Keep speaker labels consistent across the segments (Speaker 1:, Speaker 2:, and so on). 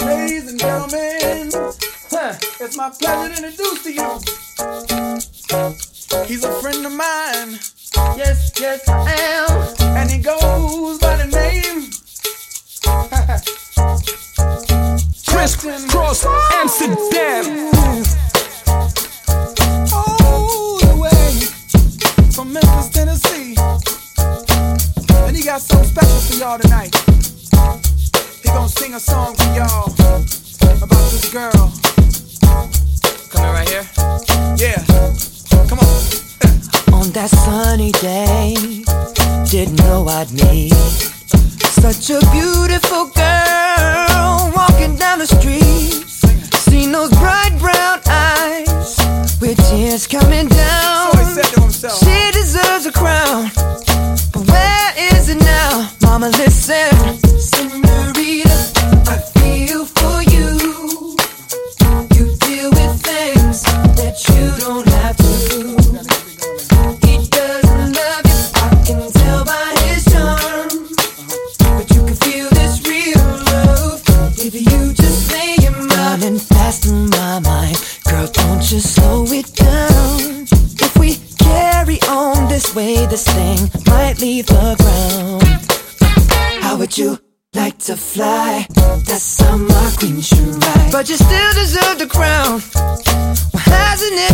Speaker 1: Ladies and gentlemen, huh, it's my pleasure to introduce to you. He's a friend of mine. Yes, yes, I am. And he goes by the name.
Speaker 2: Kris Kross Amsterdam.
Speaker 1: song for y'all about this girl.
Speaker 3: Coming right here?
Speaker 1: Yeah. Come on.
Speaker 4: On that sunny day, didn't know I'd meet such a beautiful girl walking down the street. Seen those bright brown eyes with tears coming down.
Speaker 1: to
Speaker 4: butterfly. That summer queen should ride. But you still deserve the crown. Why hasn't it?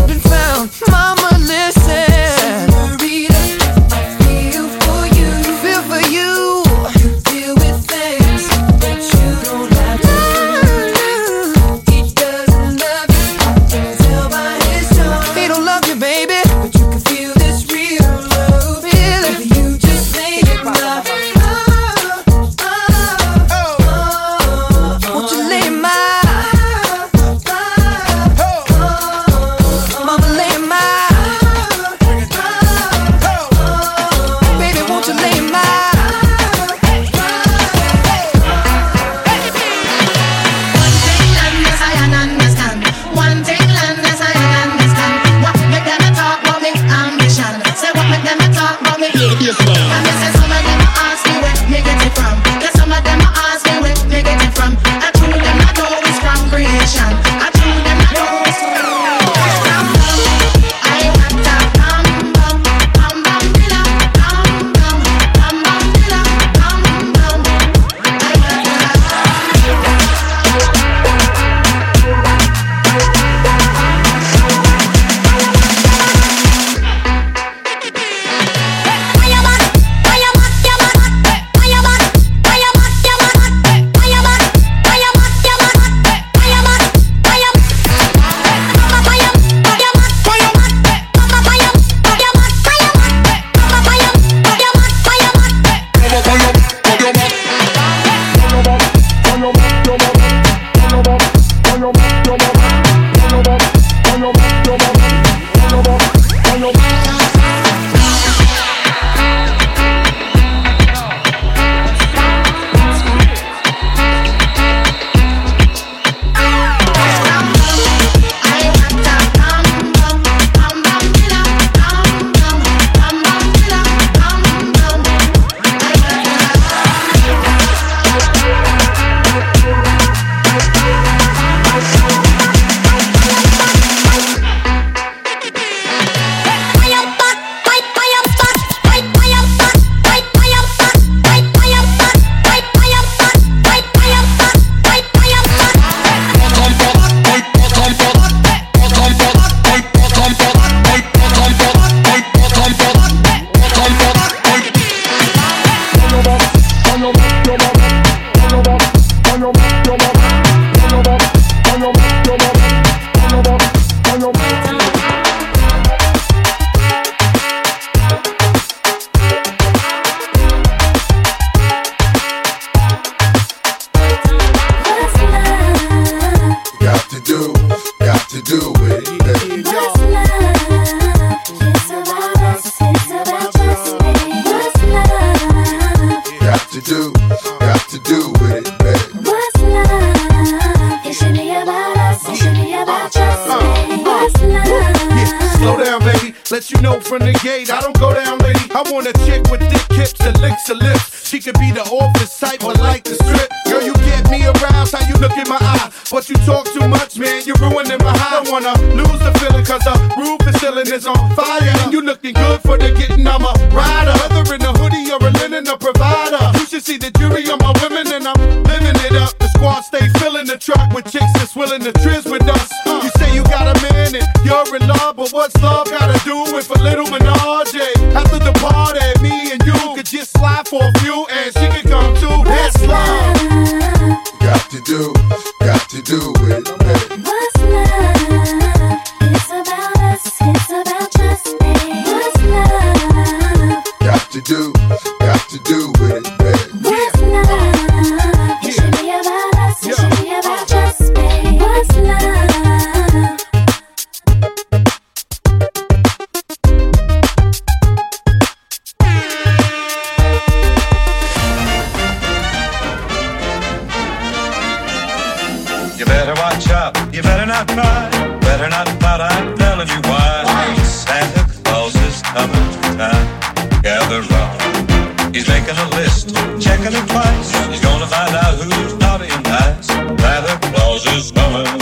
Speaker 5: better watch out. You better not cry. Better not pout. I'm telling you why. why? Santa Claus is coming to town. Gather round. He's making a list, checking it twice. He's gonna find out who's naughty and nice. Santa Claus is coming.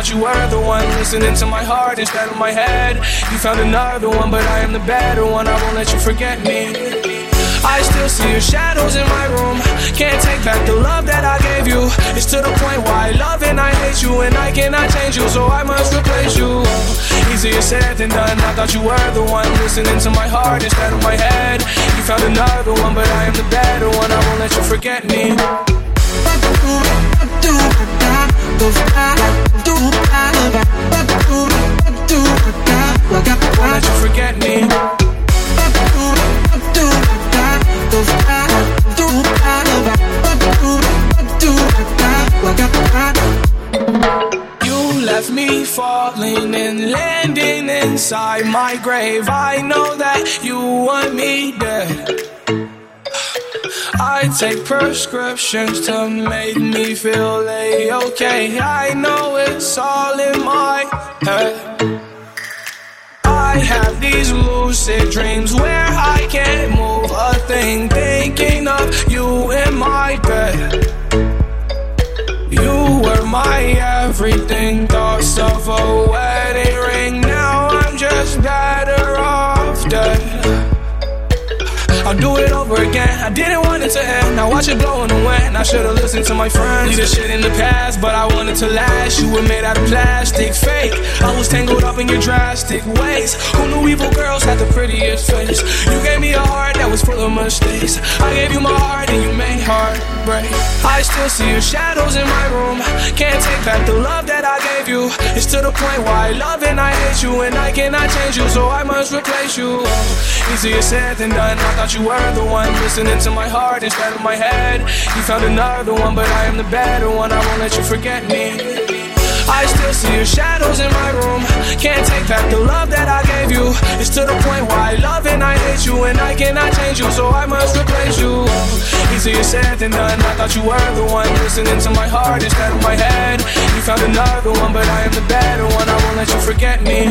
Speaker 1: Thought you were the one listening to my heart instead of my head. You found another one, but I am the better one. I won't let you forget me. I still see your shadows in my room. Can't take back the love that I gave you. It's to the point why I love and I hate you, and I cannot change you, so I must replace you. Easier said than done. I thought you were the one listening to my heart instead of my head. You found another one, but I am the better one. I won't let you forget me. My grave. I know that you want me dead. I take prescriptions to make me feel a okay. I know it's all in my head. I have these lucid dreams where I can't move a thing, thinking of you in my bed. You were my everything, thoughts of a I'll do it over again. I didn't want it to end. Now watch it blow in the wind. I should've listened to my friends. Leave the shit in the past, but I wanted to last. You were made out of plastic, fake. I was tangled up in your drastic ways. Who knew evil girls had the prettiest face? You gave me a heart that was full of mistakes. I gave you my heart and you made heartbreak. I still see your shadows in my room. Can't take back the love that I gave you. It's to the point why I love and I hate you, and I cannot change you, so I must replace you. Easier said than done. I thought you were the one listening to my heart instead of my head. You found another one, but I am the better one. I won't let you forget me. I still see your shadows in my room. Can't take back the love that I gave you. It's to the point why I love and I hate you, and I cannot change you, so I must replace you. Easier said than done. I thought you were the one listening to my heart instead of my head. You found another one, but I am the better one. I won't let you forget me.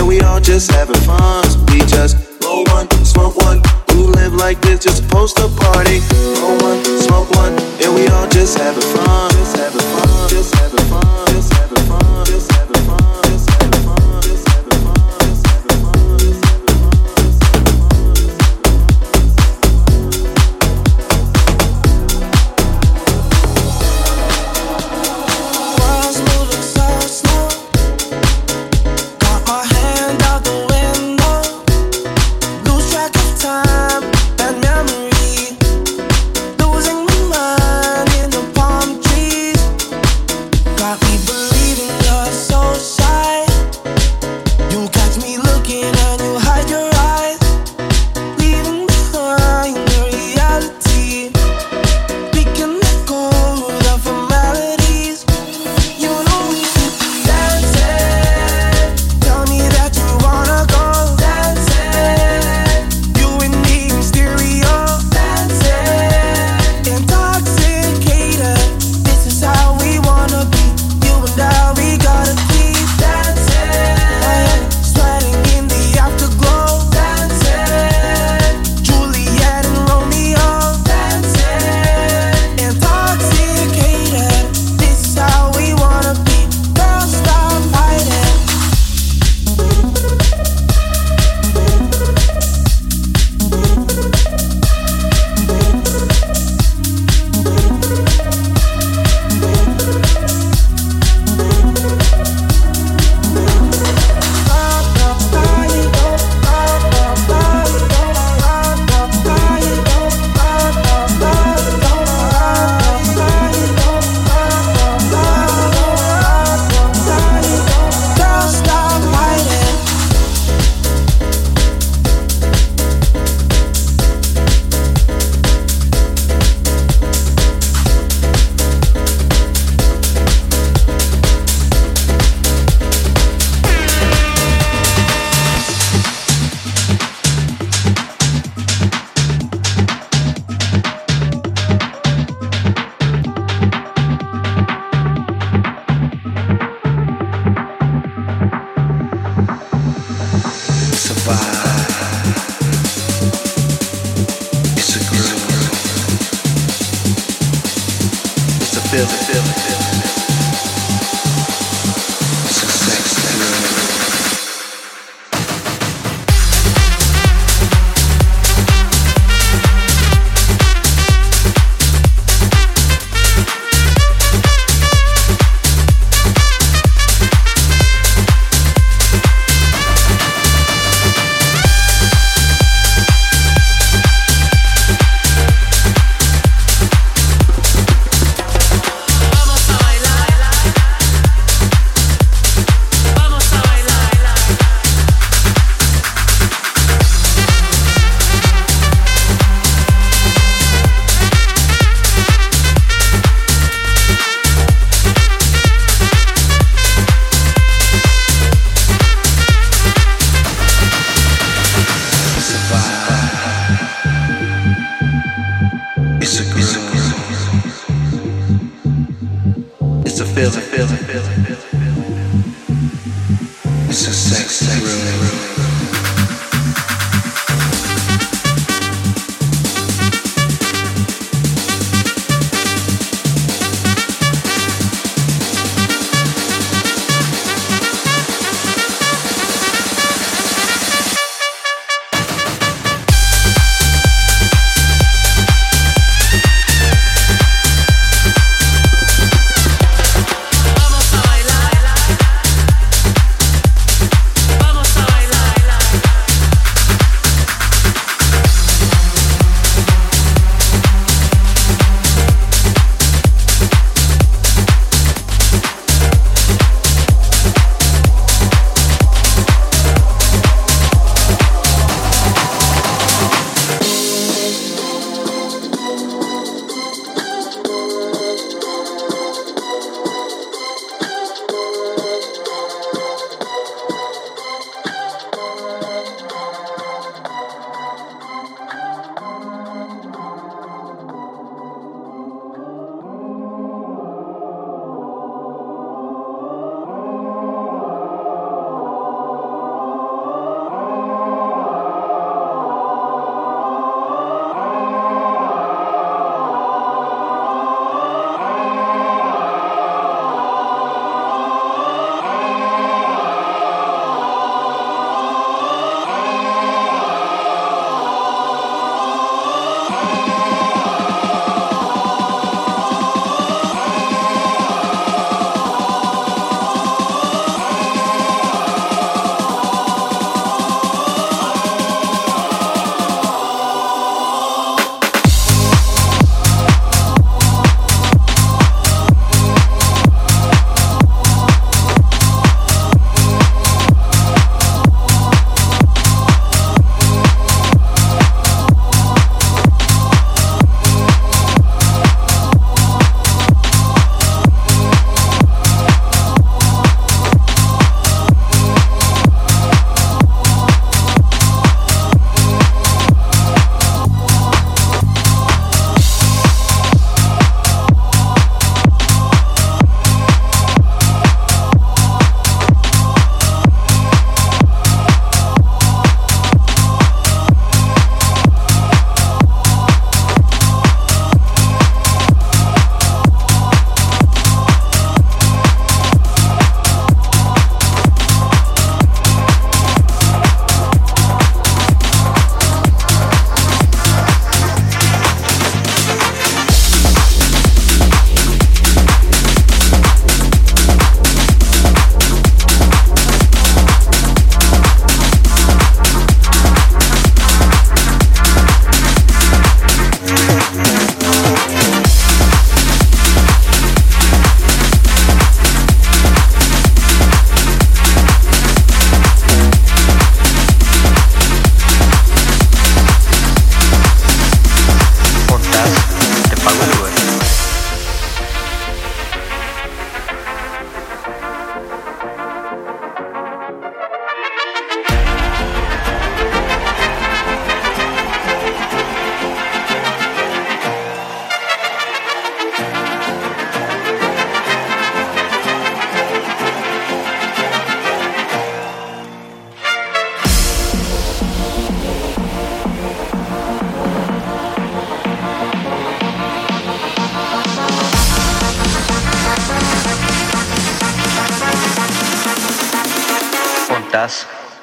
Speaker 6: and
Speaker 7: we
Speaker 8: all just having fun. We just roll one, smoke one. Who live like this just post a party? Roll one, smoke one, and we all just having fun. Just having fun. Just having fun. Just having fun.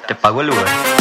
Speaker 9: te pago el Uber.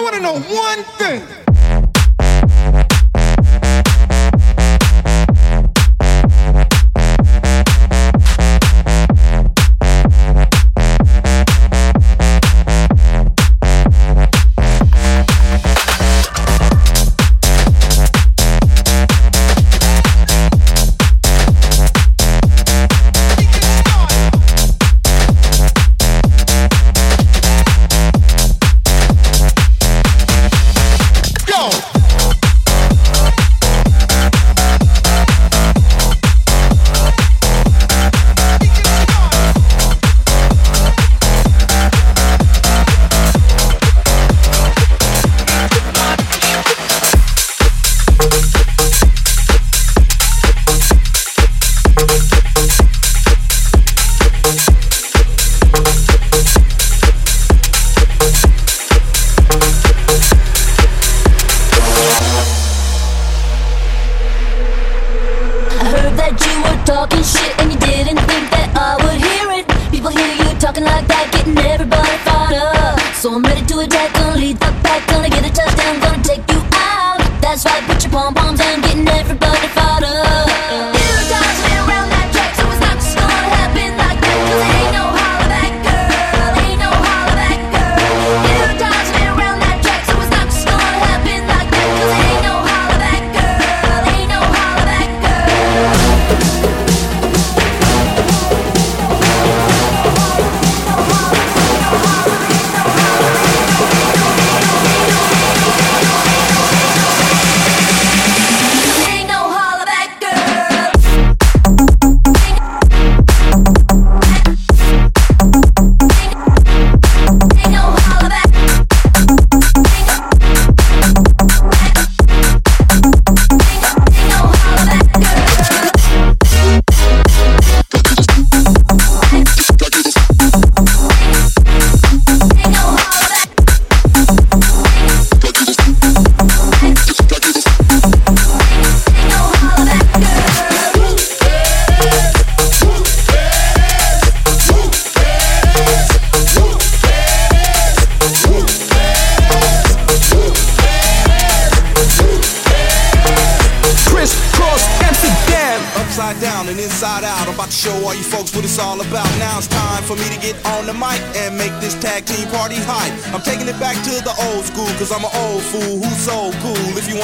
Speaker 10: I want to know one thing.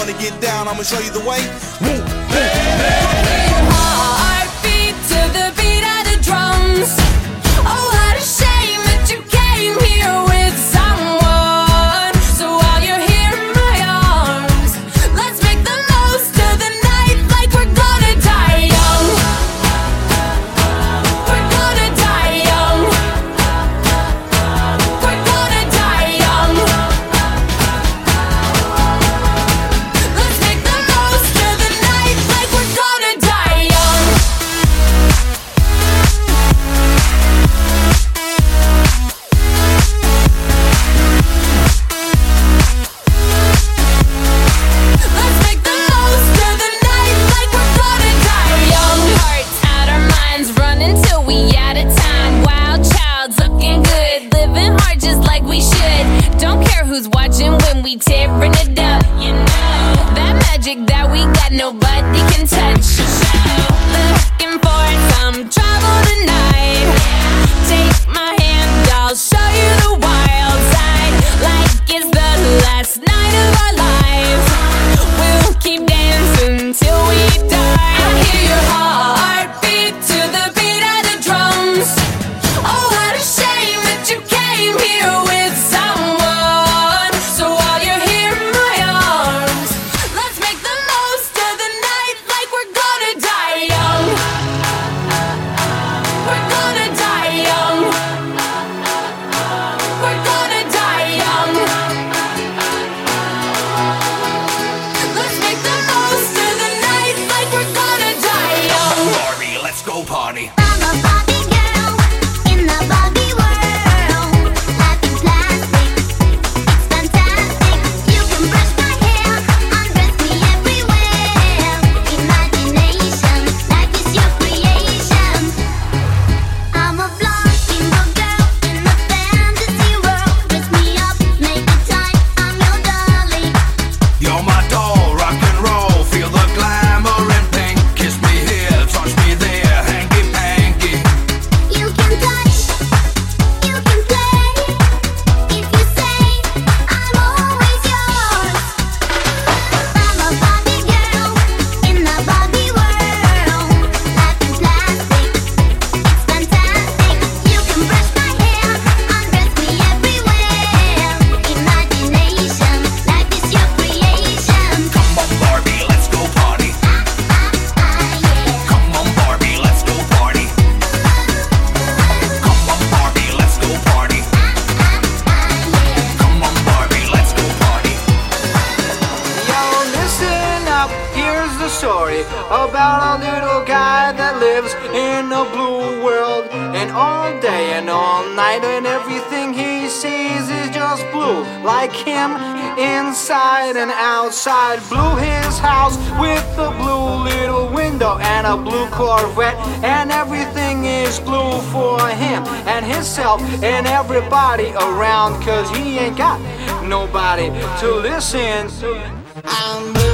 Speaker 10: wanna get
Speaker 11: down,
Speaker 12: I'ma show you the way.
Speaker 13: all day and all night, and everything he sees is just blue, like him inside and outside. blue. his house with a blue little window and a blue Corvette, and everything is blue for him and himself and everybody around, cause he ain't got nobody to listen. I'm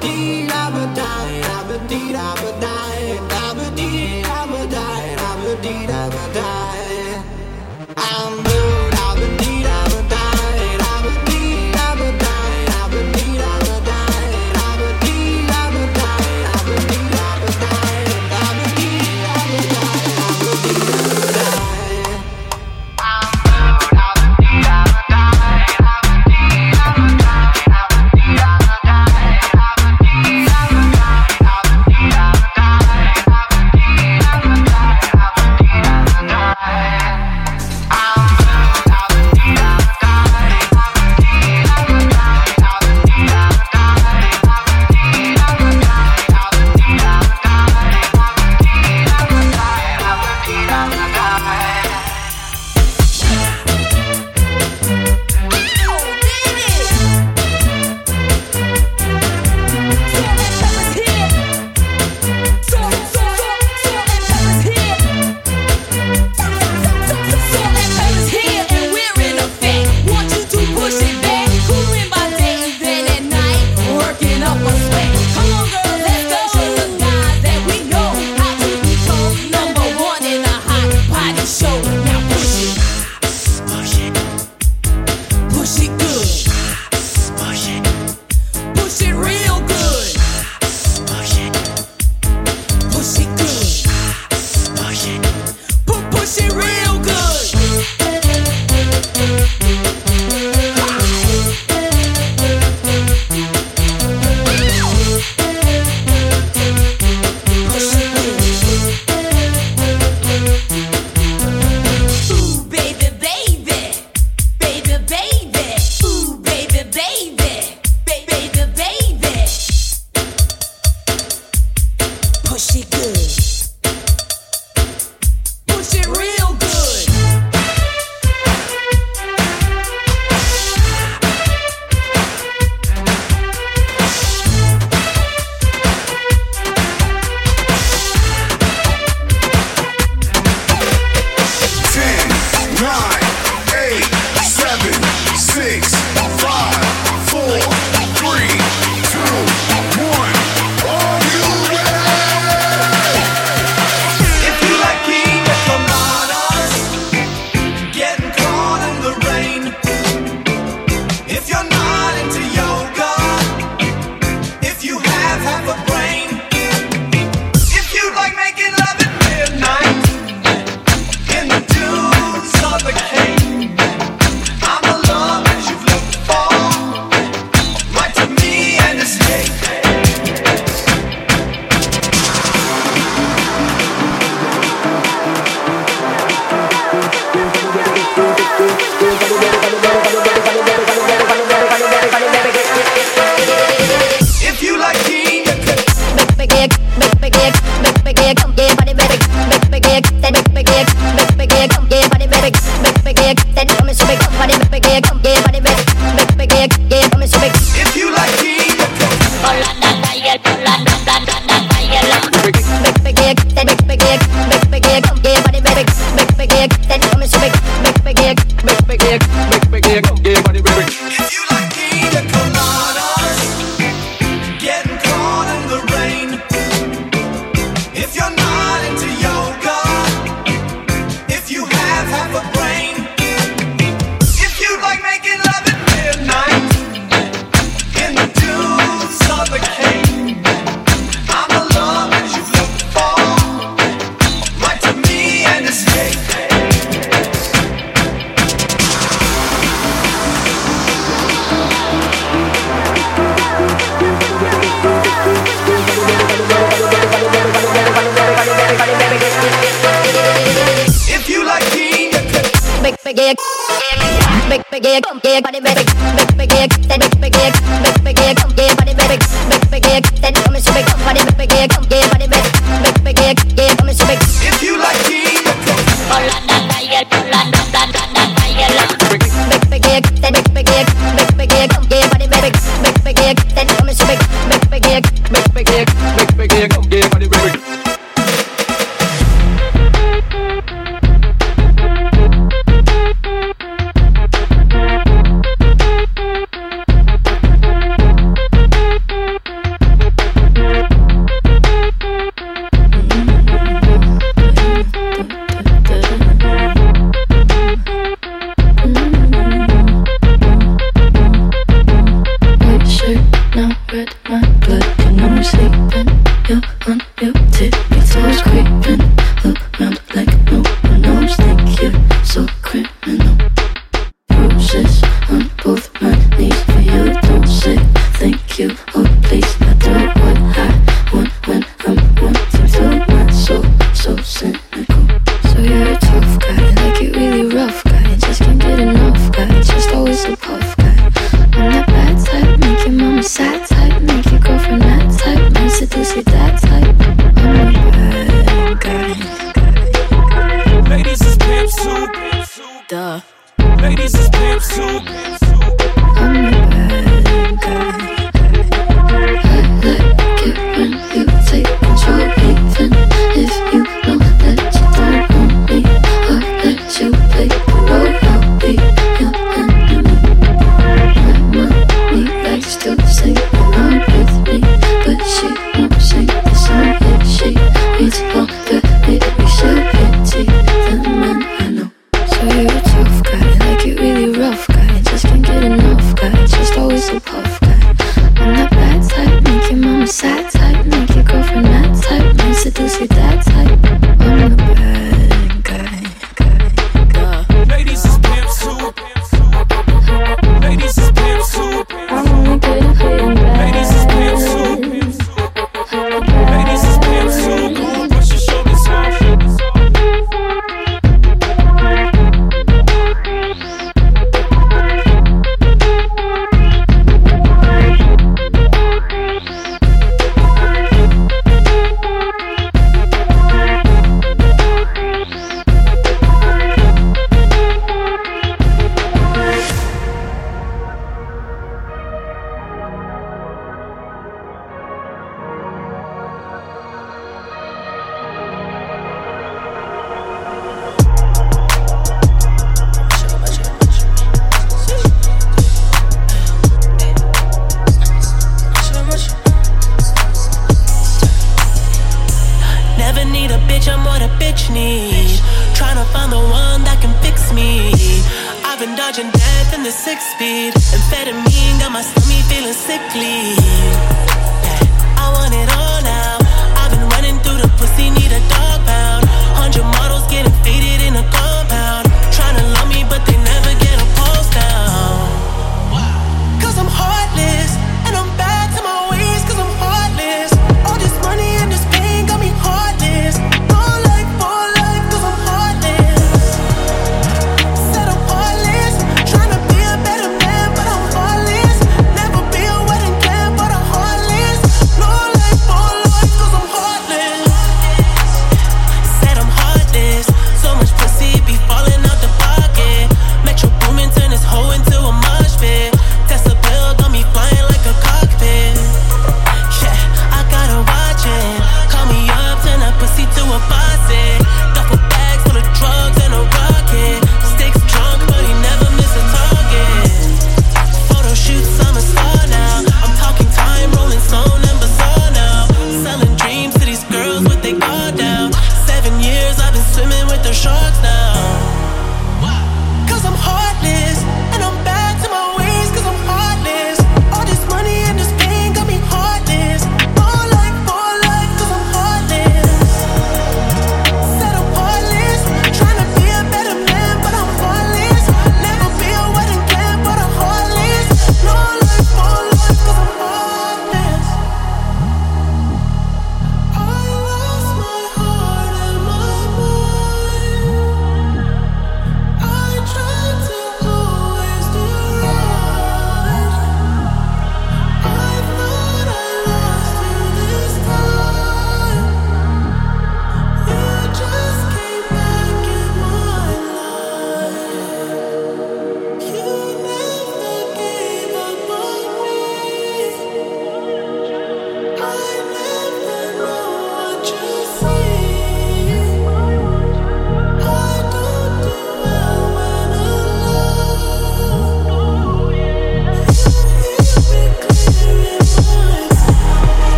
Speaker 7: da da da da da big, come, that
Speaker 14: come, so
Speaker 15: big, come, body, big, come, yeah.
Speaker 16: fix need. Trying to find the one that can fix me. I've been dodging death in the six speed. Amphetamine got my stomach feeling sickly. I want it all now. I've been running through the pussy, need a